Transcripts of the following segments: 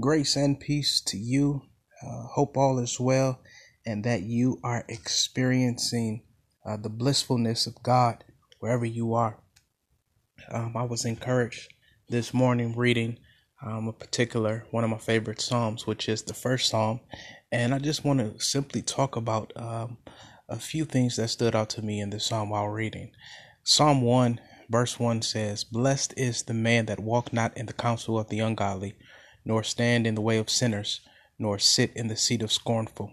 Grace and peace to you. Uh, hope all is well and that you are experiencing uh, the blissfulness of God wherever you are. Um, I was encouraged this morning reading um, a particular one of my favorite Psalms, which is the first Psalm. And I just want to simply talk about um, a few things that stood out to me in this Psalm while reading. Psalm 1, verse 1 says, Blessed is the man that walk not in the counsel of the ungodly, nor stand in the way of sinners, nor sit in the seat of scornful.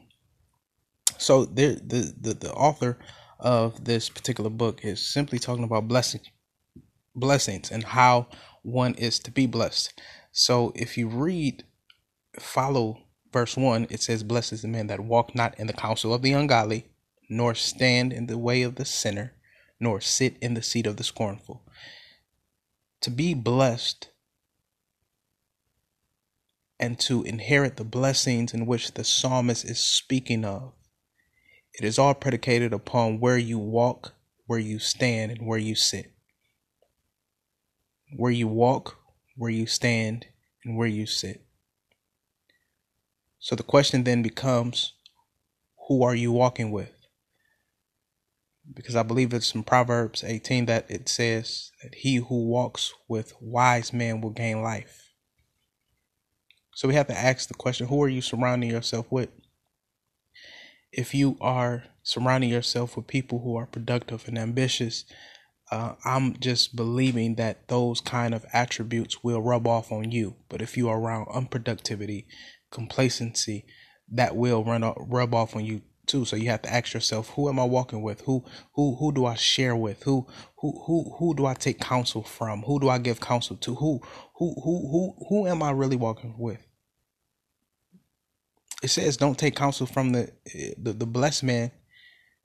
So the the the, the author of this particular book is simply talking about blessing blessings and how one is to be blessed. So if you read follow verse 1, it says, Blessed is the man that walk not in the counsel of the ungodly, nor stand in the way of the sinner, nor sit in the seat of the scornful. To be blessed and to inherit the blessings in which the psalmist is speaking of, it is all predicated upon where you walk, where you stand, and where you sit. Where you walk, where you stand, and where you sit. So the question then becomes who are you walking with? Because I believe it's in Proverbs 18 that it says that he who walks with wise men will gain life. So we have to ask the question who are you surrounding yourself with? If you are surrounding yourself with people who are productive and ambitious, uh, I'm just believing that those kind of attributes will rub off on you. But if you are around unproductivity, complacency, that will run rub off on you too. So you have to ask yourself, who am I walking with? Who who who do I share with? Who who who who do I take counsel from? Who do I give counsel to? Who who who who who am I really walking with? It says, don't take counsel from the the, the blessed man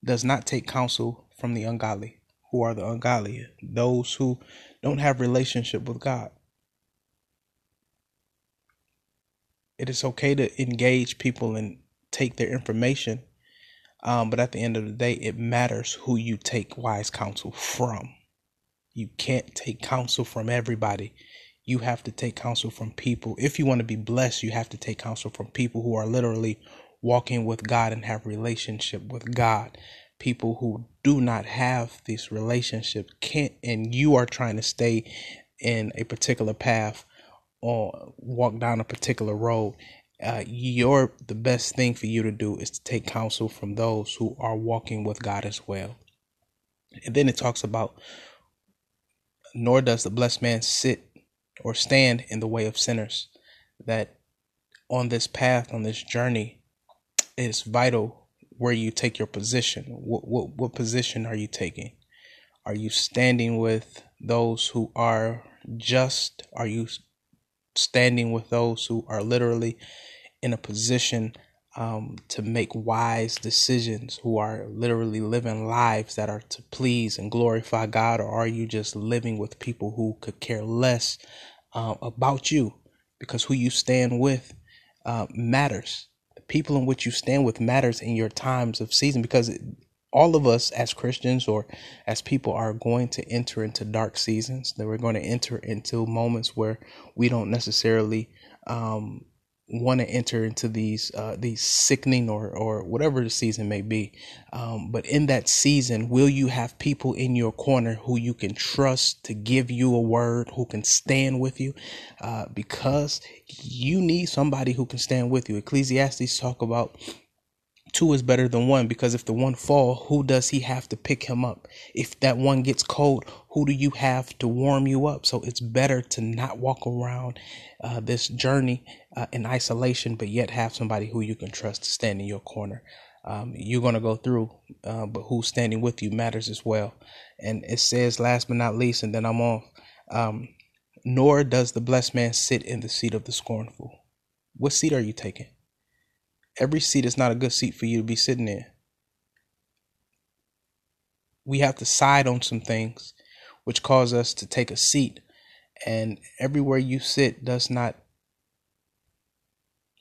does not take counsel from the ungodly who are the ungodly, those who don't have relationship with God. It is okay to engage people and take their information, um, but at the end of the day, it matters who you take wise counsel from. You can't take counsel from everybody. You have to take counsel from people. If you want to be blessed, you have to take counsel from people who are literally walking with God and have relationship with God people who do not have this relationship can't and you are trying to stay in a particular path or walk down a particular road uh, your the best thing for you to do is to take counsel from those who are walking with God as well. And then it talks about nor does the blessed man sit or stand in the way of sinners. That on this path, on this journey, it's vital where you take your position. What, what, what position are you taking? Are you standing with those who are just? Are you standing with those who are literally in a position um, to make wise decisions, who are literally living lives that are to please and glorify God? Or are you just living with people who could care less uh, about you? Because who you stand with uh, matters The people in which you stand with matters in your times of season because all of us as Christians or as people are going to enter into dark seasons that we're going to enter into moments where we don't necessarily um, want to enter into these uh, these sickening or or whatever the season may be. Um, but in that season, will you have people in your corner who you can trust to give you a word, who can stand with you? Uh, because you need somebody who can stand with you. Ecclesiastes talk about two is better than one because if the one fall who does he have to pick him up? If that one gets cold who do you have to warm you up? So it's better to not walk around uh, this journey uh, in isolation but yet have somebody who you can trust to stand in your corner. Um, you're going to go through uh, but who's standing with you matters as well. And it says last but not least and then i'm off um, nor does the blessed man sit in the seat of the scornful. What seat are you taking every seat is not a good seat for you to be sitting in. We have to side on some things which cause us to take a seat, and everywhere you sit does not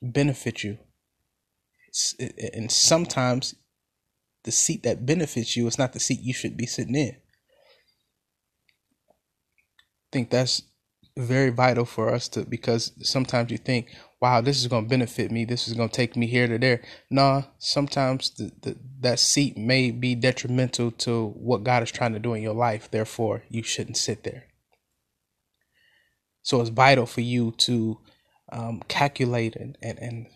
benefit you. And sometimes the seat that benefits you is not the seat you should be sitting in. I think that's very vital for us to because sometimes you think wow, this is going to benefit me. This is going to take me here to there. Nah, sometimes the, the, that seat may be detrimental to what God is trying to do in your life. Therefore, you shouldn't sit there. So it's vital for you to um, calculate and, and, and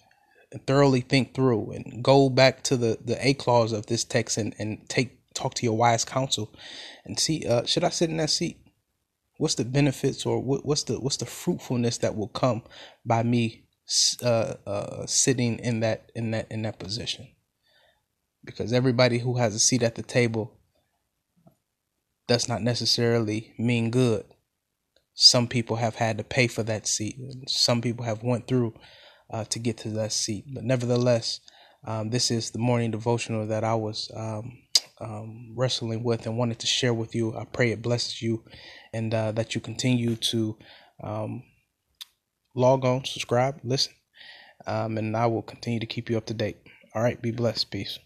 thoroughly think through and go back to the, the A clause of this text and, and take talk to your wise counsel and see uh, should I sit in that seat? What's the benefits or what, what's the what's the fruitfulness that will come by me uh, uh, sitting in that in that in that position? Because everybody who has a seat at the table does not necessarily mean good. Some people have had to pay for that seat some people have went through uh, to get to that seat. But nevertheless um, this is the morning devotional that i was um, um, wrestling with and wanted to share with you. I pray it blesses you and uh, that you continue to um, log on subscribe listen um, and i will continue to keep you up to date. All right be blessed. Peace